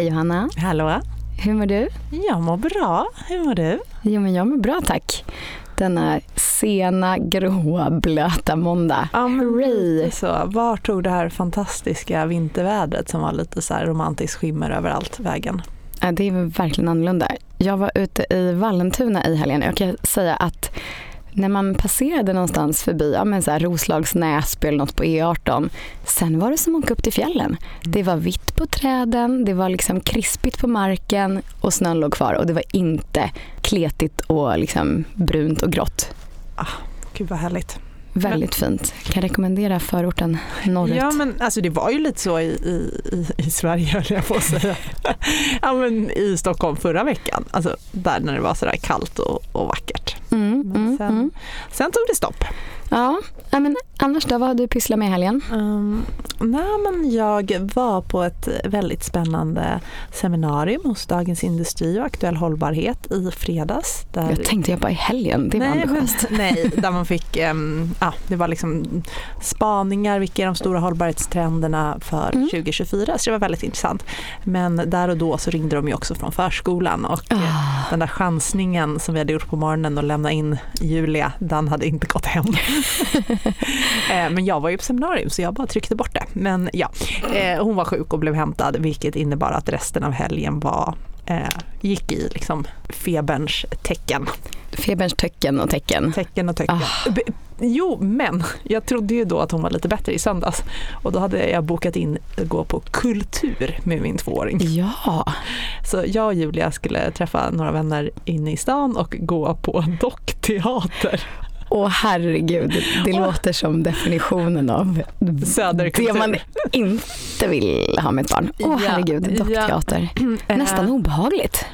Hej Johanna. Hallå. Hur mår du? Jag mår bra. Hur mår du? Jo, men jag mår bra tack. Denna sena, gråa, blöta måndag. Ja, men så. Var tog det här fantastiska vintervädret som var lite så här romantiskt skimmer överallt vägen? Ja, Det är verkligen annorlunda. Jag var ute i Vallentuna i helgen. Jag kan säga att när man passerade någonstans förbi ja, men så här Roslags Näsby eller något på E18, sen var det som att åka upp till fjällen. Det var vitt på träden, det var liksom krispigt på marken och snön låg kvar och det var inte kletigt och liksom brunt och grått. Gud vad härligt. Väldigt fint. Kan rekommendera förorten norrut. Ja men alltså det var ju lite så i, i, i, Sverige höll jag på att säga. ja men i Stockholm förra veckan. Alltså där när det var sådär kallt och, och vackert. Mm, Men mm, sen, mm. sen tog det stopp. Ja, men annars då, vad har du pysslat med i helgen? Um, nej, men jag var på ett väldigt spännande seminarium hos Dagens Industri och Aktuell Hållbarhet i fredags. Där Jag tänkte jag bara i helgen, det var nej, ambitiöst. nej, där man fick, um, ja, det var liksom spaningar, vilka är de stora hållbarhetstrenderna för Mm. 2024, så det var väldigt intressant. Men där och då så ringde de ju också från förskolan och Ah, den där chansningen som vi hade gjort på morgonen och lämna in Julia, den hade inte gått hem. Eh, Men jag var ju på seminarium så jag bara tryckte bort det. Men ja, eh, hon var sjuk och blev hämtad vilket innebar att resten av helgen var eh, gick i liksom feberns tecken. feberns tecken och tecken. Tecken och tecken. Ah. Jo, men jag trodde ju då att hon var lite bättre i söndags och då hade jag bokat in att gå på kultur med min tvååring. Ja, Så jag och Julia skulle träffa några vänner inne i stan och gå på dockteater. Åh herregud, det Åh. låter som definitionen av Söderkultur. det man inte vill ha med ett barn. Åh Ja, herregud, ja. dockteater. Nästan Eh, obehagligt.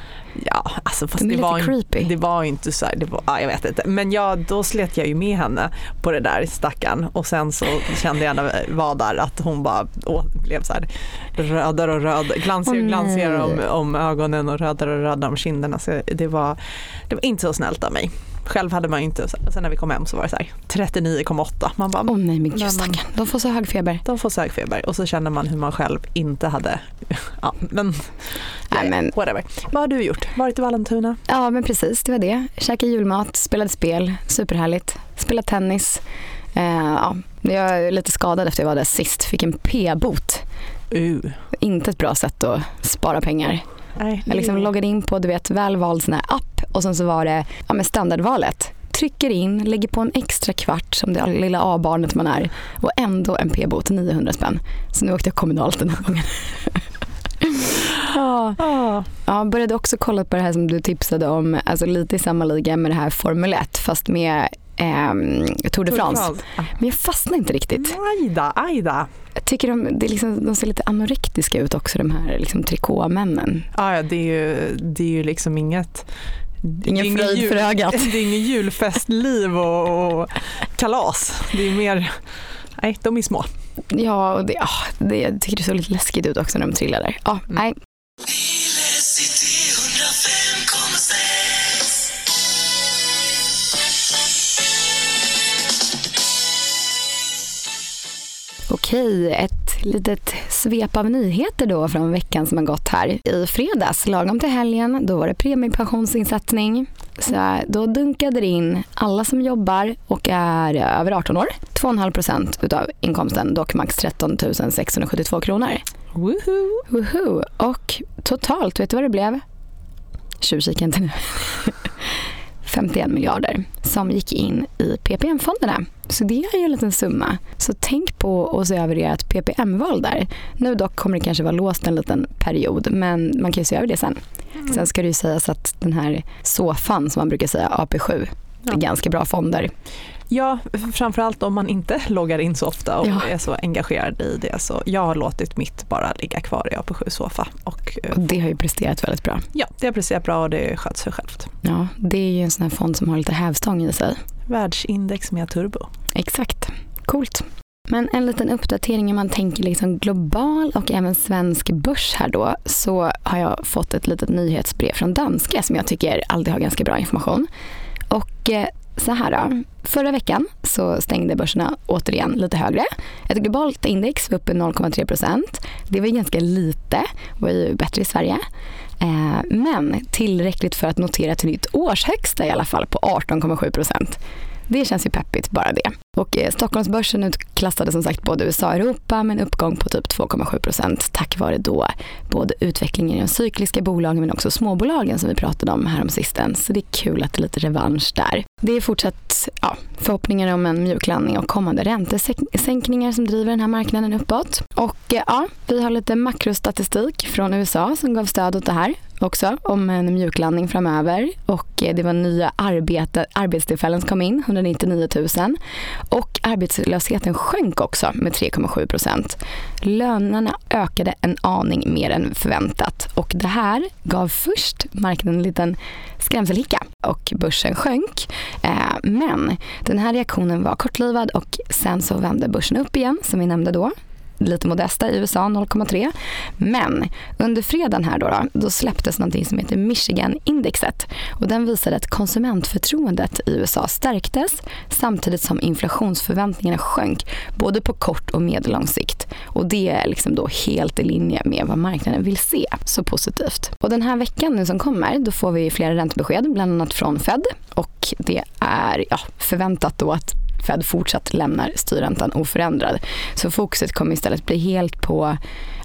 Ja, alltså fast det var, creepy. det var inte så här, det var, ja, jag vet inte. Men jag, då slet jag ju med henne på det där stackarn och sen så kände jag när jag var där att hon bara å, blev så här rödare och rödare, glansigare och Åh, glansigare om, om ögonen och rödare och rödare om kinderna. Så det var, det var inte så snällt av mig. Själv hade man ju inte, sen när vi kom hem så var det så här 39,8. Man bara, Åh nej men gud stackarn, de får så hög feber. de får sökfeber och så känner man hur man själv inte hade, ja men, Nej, men- whatever. Vad har du gjort? Varit i Vallentuna? Ja men precis, det var det. Käkade julmat, spelade spel, superhärligt. Spelade tennis. Eh, ja, jag är lite skadad efter jag var där sist, fick en p-bot. Uh. Inte ett bra sätt att spara pengar. Nej, Jag liksom loggade in på du vet, väl vald sån här app och sen så var det ja, men standardvalet. Trycker in, lägger på en extra kvart som det lilla A-barnet man är och ändå en p-bot, 900 spänn. Så nu åkte jag kommunalt den här gången. ja, Ah, ja, började också kolla på det här som du tipsade om, alltså lite i samma liga med det här Formel 1 fast med ehm, Tour de France. Ah. Men jag fastnar inte riktigt. Ajda, ajda. Jag tycker de, det är liksom, de ser lite anorektiska ut också de här liksom, trikåmännen. Ah, ja, det, är ju, det är ju liksom inget... Ingen inget fröjd för ögat. Det är ingen julfestliv och, och kalas. Det är mer... Nej, de är små. Ja, och det, ah, det, jag tycker det såg lite läskigt ut också när de trillade. Ja, Mm. nej. Okej, ett litet svep av nyheter då från veckan som har gått här. I fredags, lagom till helgen, då var det premiepensionsinsättning. Så då dunkade det in alla som jobbar och är över 18 år. 2,5 procent utav inkomsten, dock max 13 672 kronor. Woohoo. Woho! Och totalt, vet du vad det blev? Tjuvkika inte nu. 51 miljarder som gick in i PPM-fonderna. Så det är ju en liten summa. Så tänk på att se över ert PPM-val där. Nu dock kommer det kanske vara låst en liten period, men man kan ju se över det sen. Sen ska det ju sägas att den här SOFAN som man brukar säga, AP7, det är Ja. ganska bra fonder. Ja, framförallt om man inte loggar in så ofta och Ja. är så engagerad i det. Så jag har låtit mitt bara ligga kvar i AP7 Sofa. Och eh, Och det har ju presterat väldigt bra. ja, det har presterat bra och det sköts sig självt. Ja, det är ju en sån här fond som har lite hävstång i sig. Världsindex med turbo. Exakt. Coolt. Men en liten uppdatering om man tänker liksom global och även svensk börs här då så har jag fått ett litet nyhetsbrev från danska som jag tycker alltid har ganska bra information. Och eh, så här då. Förra veckan så stängde börserna återigen lite högre. Ett globalt index var uppe 0,3 procent. Det var ganska lite, var ju bättre i Sverige. Eh, men tillräckligt för att notera ett nytt årshögsta i alla fall på 18,7 procent. Det känns ju peppigt bara det. Och eh, Stockholmsbörsen utklassade som sagt både USA och Europa med en uppgång på typ 2,7 procent tack vare då både utvecklingen i de cykliska bolagen men också småbolagen som vi pratade om här om sisten. Så det är kul att det är lite revansch där. Det är fortsatt ja, förhoppningar om en mjuklandning och kommande räntesänkningar som driver den här marknaden uppåt. Och eh, ja, vi har lite makrostatistik från USA som gav stöd åt det här också om en mjuklandning framöver. Och eh, det var nya arbete, arbetstillfällen som kom in, 199 000 och arbetslösheten sjönk också med 3,7 procent. Lönerna ökade en aning mer än förväntat. Och det här gav först marknaden en liten skrämselhicka. Och börsen sjönk. Eh, men den här reaktionen var kortlivad och sen så vände börsen upp igen som vi nämnde då lite modesta i USA, 0,3. Men under fredagen här då, då, då släpptes någonting som heter Michigan-indexet. Och den visade att konsumentförtroendet i USA stärktes samtidigt som inflationsförväntningarna sjönk både på kort och medellång sikt. Och det är liksom då helt i linje med vad marknaden vill se. Så positivt. Och den här veckan nu som kommer, då får vi flera räntebesked, bland annat från Fed. Och det är ja, förväntat då att Fed fortsatt lämnar styrräntan oförändrad. Så fokuset kommer istället bli helt på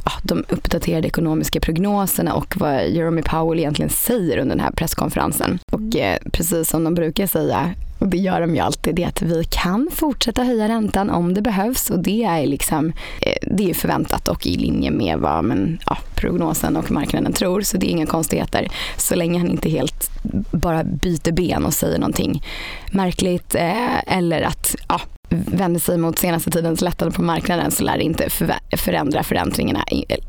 ja, de uppdaterade ekonomiska prognoserna och vad Jeremy Powell egentligen säger under den här presskonferensen. Och eh, precis som de brukar säga det gör de ju alltid, det är att vi kan fortsätta höja räntan om det behövs och det är liksom, eh, det är förväntat och i linje med vad men, ja, prognosen och marknaden tror. Så det är inga konstigheter så länge han inte helt bara byter ben och säger någonting märkligt eh, eller att ja, vänder sig mot senaste tidens lättnader på marknaden så lär det inte förändra förväntningarna,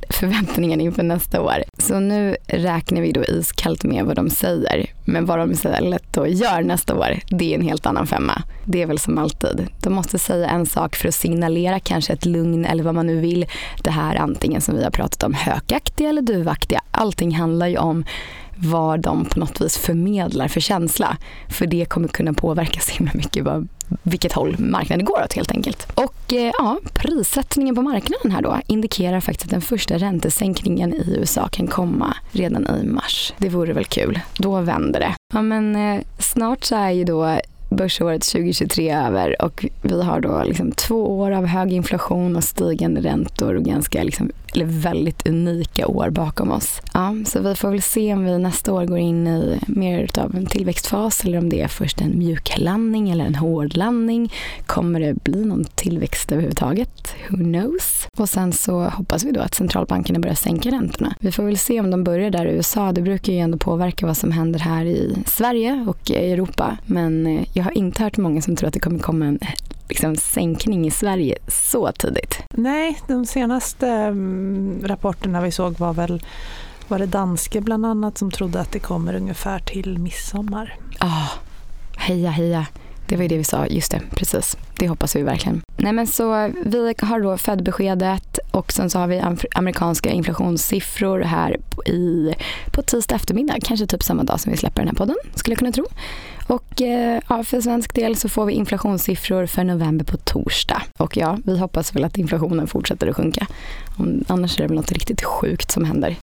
förväntningarna inför nästa år. Så nu räknar vi då iskallt med vad de säger. Men vad de istället då gör nästa år, det är en helt annan femma. Det är väl som alltid. De måste säga en sak för att signalera kanske ett lugn eller vad man nu vill. Det här antingen som vi har pratat om hökaktiga eller duvaktiga. Allting handlar ju om vad de på något vis förmedlar för känsla. För det kommer kunna påverka så himla mycket vad, vilket håll marknaden går åt helt enkelt. Och eh, ja, prissättningen på marknaden här då indikerar faktiskt att den första räntesänkningen i USA kan komma redan i mars. Det vore väl kul. Då vänder det. Ja men eh, snart så är ju då börsåret 2023 över och vi har då liksom två år av hög inflation och stigande räntor och ganska liksom, eller väldigt unika år bakom oss. Ja, så vi får väl se om vi nästa år går in i mer av en tillväxtfas eller om det är först en mjuk landning eller en hård landning. Kommer det bli någon tillväxt överhuvudtaget? Who knows? Och sen så hoppas vi då att centralbankerna börjar sänka räntorna. Vi får väl se om de börjar där i USA. Det brukar ju ändå påverka vad som händer här i Sverige och i Europa. Men eh, jag har inte hört många som tror att det kommer komma en liksom, sänkning i Sverige så tidigt. Nej, de senaste mm, rapporterna vi såg var väl var det danske bland annat som trodde att det kommer ungefär till midsommar. Ja, oh, heja heja. Det var ju det vi sa, just det, precis. Det hoppas vi verkligen. Nej men så vi har då Fed-beskedet och sen så har vi amerikanska inflationssiffror här i, på tisdag eftermiddag, kanske typ samma dag som vi släpper den här podden, skulle jag kunna tro. Och eh, ja, för svensk del så får vi inflationssiffror för november på torsdag. Och ja, vi hoppas väl att inflationen fortsätter att sjunka. Annars är det väl något riktigt sjukt som händer.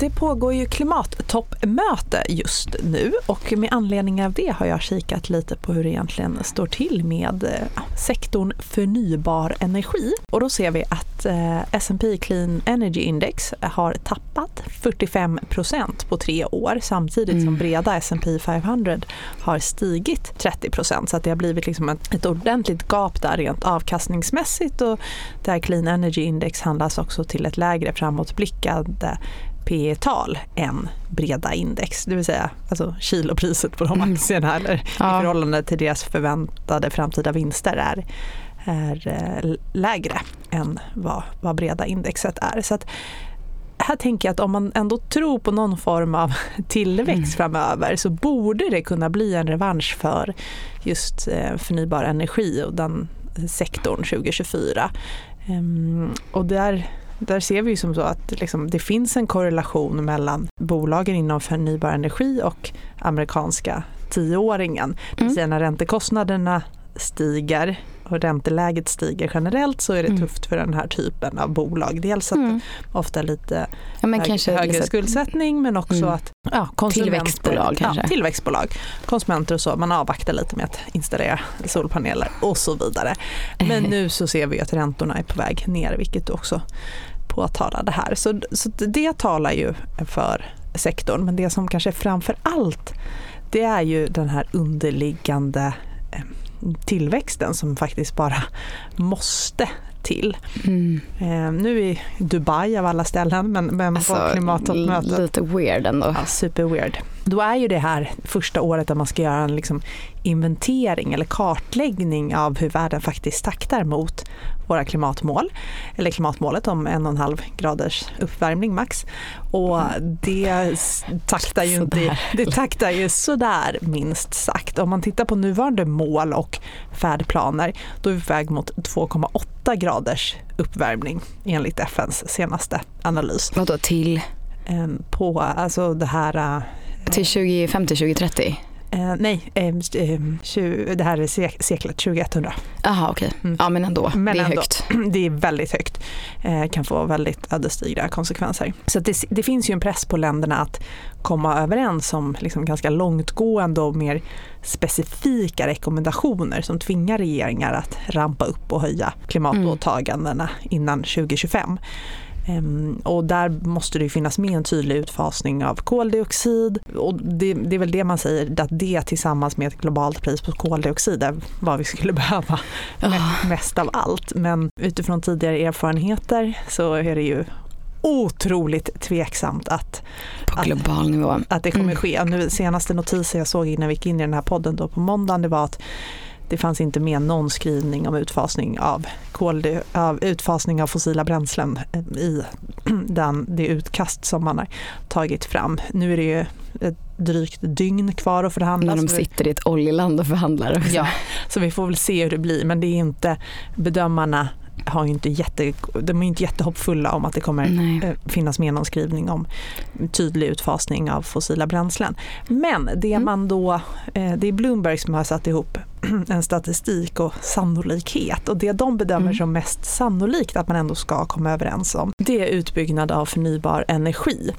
Det pågår ju klimattoppmöte just nu och med anledning av det har jag kikat lite på hur det egentligen står till med eh, sektorn förnybar energi. Och då ser vi att eh, S&P Clean Energy Index har tappat 45% på tre år samtidigt mm. som breda S&P 500 har stigit 30 så det har blivit liksom ett, ett ordentligt gap där rent avkastningsmässigt och där Clean Energy Index handlas också till ett lägre framåtblickande P tal än breda index, det vill säga alltså kilopriset på de mm. aktierna eller ja. i förhållande till deras förväntade framtida vinster är, är eh, lägre än vad, vad breda indexet är. Så att, här tänker jag att om man ändå tror på någon form av tillväxt mm. framöver så borde det kunna bli en revansch för just eh, förnybar energi och den sektorn 2024. Ehm, och där där ser vi ju som så att liksom, det finns en korrelation mellan bolagen inom förnybar energi och amerikanska tioåringen. Det vill Mm. säga när räntekostnaderna stiger och ränteläget stiger generellt så är det Mm. tufft för den här typen av bolag. Dels att Mm. ofta lite Ja, men hög, högre liksom- skuldsättning men också Mm. att ja, Tillväxtbolag kanske. Ja, tillväxtbolag. Konsumenter och så, man avvaktar lite med att installera solpaneler och så vidare. Men nu så ser vi att räntorna är på väg ner vilket du också påtalade här. Så, så det talar ju för sektorn men det som kanske framför allt det är ju den här underliggande eh, tillväxten som faktiskt bara måste till. Mm. Eh, nu i Dubai av alla ställen men, men Alltså, på klimattoppmötet. lite weird ändå. Ja, super weird. Då är ju det här första året där man ska göra en liksom inventering eller kartläggning av hur världen faktiskt taktar mot våra klimatmål, eller klimatmålet om en och en halv graders uppvärmning max. Och det taktar ju inte, det taktar ju sådär minst sagt. Om man tittar på nuvarande mål och färdplaner då är vi på väg mot 2,8 graders uppvärmning enligt FNs senaste analys. Vadå till, Ehm, På alltså det här eh, till 2050, 2030? Eh, nej, eh, eh, tju- det här är sek- seklet 2100. Jaha okej. Mm. Ja men ändå, Men det är ändå. högt. Det är väldigt högt. Eh, kan få väldigt ödesdigra konsekvenser. Så det, det finns ju en press på länderna att komma överens om liksom ganska långtgående och mer specifika rekommendationer som tvingar regeringar att rampa upp och höja klimatåtagandena innan 2025. Ehm, och där måste det finnas med en tydlig utfasning av koldioxid och det, det är väl det man säger att det tillsammans med ett globalt pris på koldioxid är vad vi skulle behöva me- mest av allt. Men utifrån tidigare erfarenheter så är det ju otroligt tveksamt att, På Att- global nivå. att det kommer Mm. ske. Nu, senaste notisen jag såg innan vi gick in i den här podden då på måndagen det var att det fanns inte med någon skrivning om utfasning av, koldi, av, utfasning av fossila bränslen i den, det utkast som man har tagit fram. Nu är det ju ett drygt dygn kvar att förhandla. När de sitter i ett oljeland och förhandlar. Ja, så vi får väl se hur det blir. Men det är inte, bedömarna har inte jätte, de är inte jättehoppfulla om att det kommer Nej. eh, finnas med någon skrivning om tydlig utfasning av fossila bränslen. Men det Mm. man då, eh, det är Bloomberg som har satt ihop en statistik och sannolikhet och det de bedömer Mm. som mest sannolikt att man ändå ska komma överens om det är utbyggnad av förnybar energi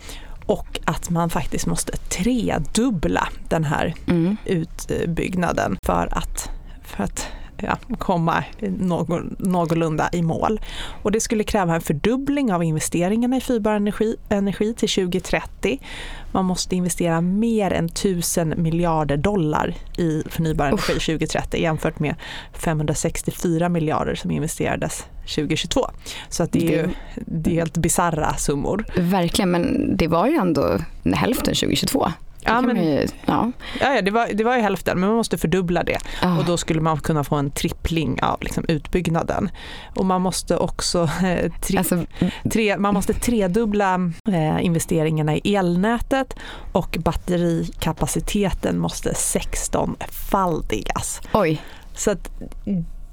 och att man faktiskt måste tredubbla den här Mm. utbyggnaden för att, för att ja, komma någon, någorlunda i mål. Och det skulle kräva en fördubbling av investeringarna i förnybar energi, energi till 2030. Man måste investera mer än 1000 miljarder dollar i förnybar energi 2030 jämfört med 564 miljarder som investerades 2022. Så att det är ju det är helt bizarra summor. Verkligen, men det var ju ändå hälften 2022. Ja, men, ju, ja. ja, ja, det, var, det var ju hälften, men man måste fördubbla det. Ah. Och då skulle man kunna få en trippling av liksom, utbyggnaden. Och man måste också eh, tri- Alltså, tre, man måste tredubbla eh, investeringarna i elnätet och batterikapaciteten måste 16-faldigas. oj, Så att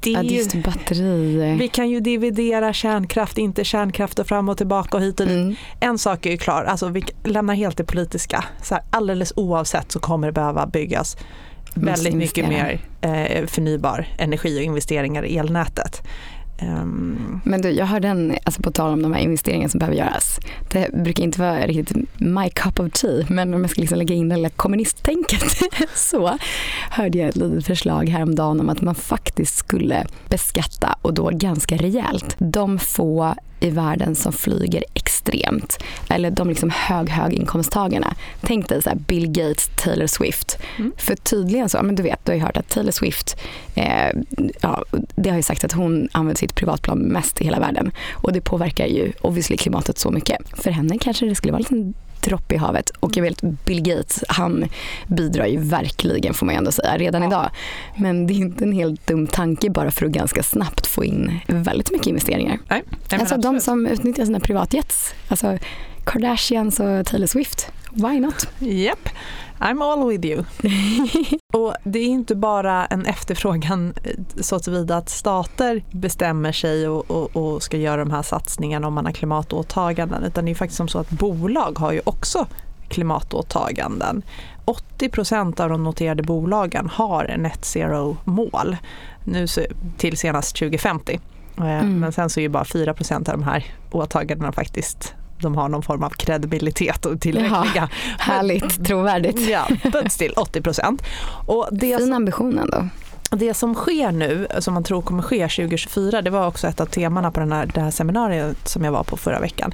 det ja, är det är ju, batteri. vi kan ju dividera kärnkraft, inte kärnkraft och fram och tillbaka och hit och dit. Mm. En sak är ju klar, alltså vi lämnar helt det politiska. Så här, alldeles oavsett så kommer det behöva byggas väldigt mycket mer eh, förnybar energi och investeringar i elnätet. Ehm. Men du, jag hörde en, alltså på tal om de här investeringarna som behöver göras. Det brukar inte vara riktigt my cup of tea, men om jag ska liksom lägga in det lilla kommunisttänket så hörde jag ett litet förslag häromdagen om att man faktiskt skulle beskatta och då ganska rejält de få i världen som flyger extremt. Eller de liksom hög, höginkomsttagarna. Tänk dig så här Bill Gates, Taylor Swift. Mm. För tydligen så, men du vet, du har ju hört att Taylor Swift, eh, ja, det har ju sagt att hon använder sitt privatplan mest i hela världen. Och det påverkar ju obviously klimatet så mycket. För henne kanske det skulle vara en liten droppe i havet. Och jag vet Bill Gates, han bidrar ju verkligen får man ju ändå säga redan Ja. idag. Men det är inte en helt dum tanke bara för att ganska snabbt få in väldigt mycket investeringar. nej, Alltså de som utnyttjar sina privatjets. Alltså Kardashians och Taylor Swift. Why not? Japp, I'm all with you. och det är inte bara en efterfrågan eh, så tillvida att stater bestämmer sig och, och, och ska göra de här satsningarna om man har klimatåtaganden utan det är faktiskt som så att bolag har ju också klimatåtaganden. 80 procent av de noterade bolagen har net zero-mål nu till senast 2050. Eh, Mm. Men sen så är ju bara 4 procent av de här åtagandena faktiskt de har någon form av kredibilitet och tillräckliga. Härligt, trovärdigt. Ja, but still 80 procent. Fin ambition ändå. det som sker nu, som man tror kommer ske 2024, det var också ett av temana på den här, det här seminariet som jag var på förra veckan.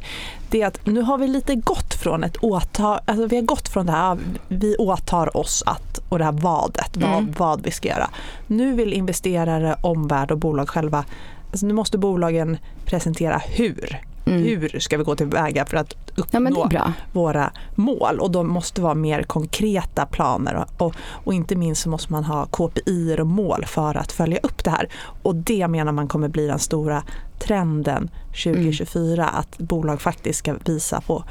Det är att nu har vi lite gått från ett åtag, alltså vi har gått från det här, vi åtar oss att, och det här vadet, vad, Mm. vad vi ska göra. Nu vill investerare, omvärld och bolag själva, alltså nu måste bolagen presentera hur. Mm. Hur ska vi gå tillväga för att Ja uppnå bra. våra mål och de måste vara mer konkreta planer och, och, och inte minst så måste man ha KPI och mål för att följa upp det här. Och det menar man kommer bli den stora trenden 2024 att bolag faktiskt ska visa på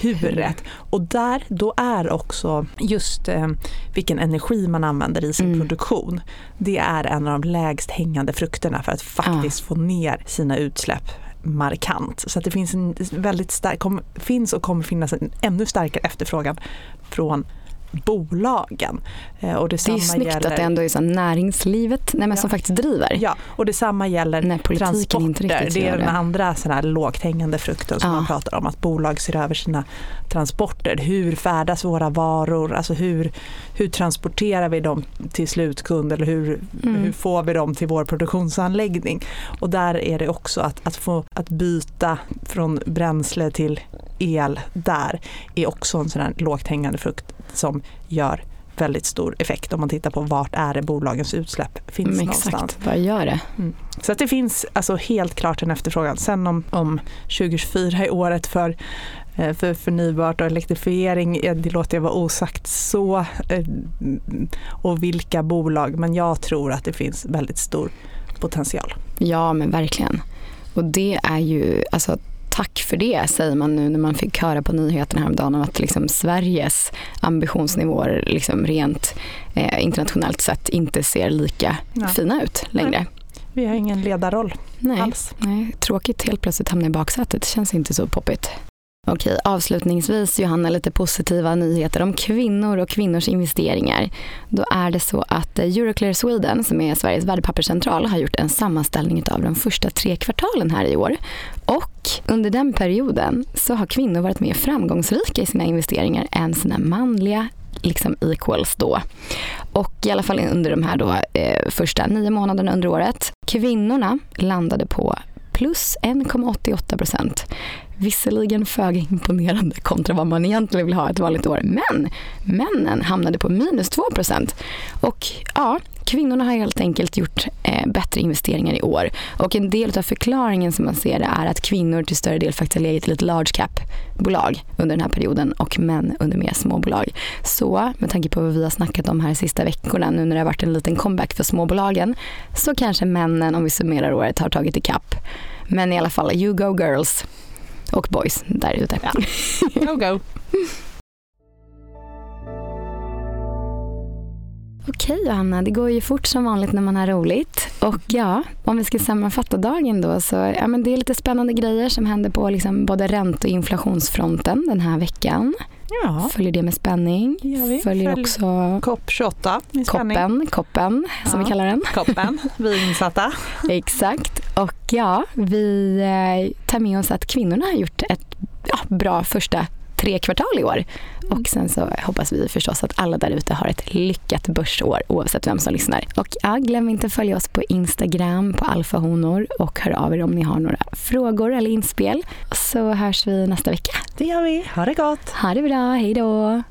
huret. Och där, då är också just eh, vilken energi man använder i sin Mm. produktion. Det är en av de lägst hängande frukterna för att faktiskt få ner sina utsläpp markant. Så att det finns en väldigt stark, kom, finns och kommer finnas en ännu starkare efterfrågan från bolagen. Eh, och Det är detsamma ju snyggt gäller, att det ändå är så näringslivet nej, men som Ja. faktiskt driver. Ja, och detsamma gäller inte transporter. riktigt Det är den det. andra sån här lågt hängande frukten som Ja. man pratar om. Att bolag ser över sina transporter. Hur färdas våra varor? Alltså hur, hur transporterar vi dem till slutkund? Eller hur, Mm. hur får vi dem till vår produktionsanläggning? Och där är det också att, att få att byta från bränsle till el där är också en sån lågt hängande frukt som gör väldigt stor effekt om man tittar på vart är det bolagens utsläpp finns Mm, någonstans. exakt, vad gör det? Så att det finns alltså helt klart en efterfrågan. Sen om, om 2024 är året för, eh, för förnybart och elektrifiering, det låter jag vara osagt så. eh, Och vilka bolag, men jag tror att det finns väldigt stor potential. Ja men verkligen. Och det är ju, alltså tack för det säger man nu när man fick höra på nyheterna häromdagen om att liksom Sveriges ambitionsnivåer liksom rent eh, internationellt sett inte ser lika Nej. fina ut längre. Vi har ingen ledarroll Nej. alls. Nej, tråkigt helt plötsligt hamna i baksätet. Det känns inte så poppigt. Okej, avslutningsvis Johanna, lite positiva nyheter om kvinnor och kvinnors investeringar. Då är det så att eh, Euroclear Sweden, som är Sveriges värdepapperscentral, har gjort en sammanställning av de första tre kvartalen här i år. Och under den perioden så har kvinnor varit mer framgångsrika i sina investeringar än sina manliga liksom equals då. Och i alla fall under de här då, eh, första nio månaderna under året. Kvinnorna landade på plus 1,88 procent. Visserligen föga imponerande kontra vad man egentligen vill ha ett vanligt år. Men männen hamnade på minus 2. Och ja, kvinnorna har helt enkelt gjort eh, bättre investeringar i år. Och en del av förklaringen som man ser det är att kvinnor till större del faktiskt har legat i lite large cap-bolag under den här perioden och män under mer småbolag. Så med tanke på vad vi har snackat om här de sista veckorna nu när det har varit en liten comeback för småbolagen så kanske männen om vi summerar året har tagit ikapp. Men i alla fall, you go girls och boys där ute. Ja. Go, go. Okej Johanna, det går ju fort som vanligt när man har roligt. Och ja, om vi ska sammanfatta dagen då så ja, men det är lite spännande grejer som händer på liksom både ränte och inflationsfronten den här veckan. Ja, Följer det med spänning. vi. Följer Följ också COP 28 med spänning. koppen, koppen som Ja. vi kallar den. Koppen, vi är insatta. Exakt. Och ja, vi eh, tar med oss att kvinnorna har gjort ett ja, bra första tre kvartal i år. Och sen så hoppas vi förstås att alla där ute har ett lyckat börsår oavsett vem som lyssnar. Och ja, glöm inte att följa oss på Instagram på alfahonor och hör av er om ni har några frågor eller inspel. Så hörs vi nästa vecka. Det gör vi. Ha det gott. Ha det bra, hej då!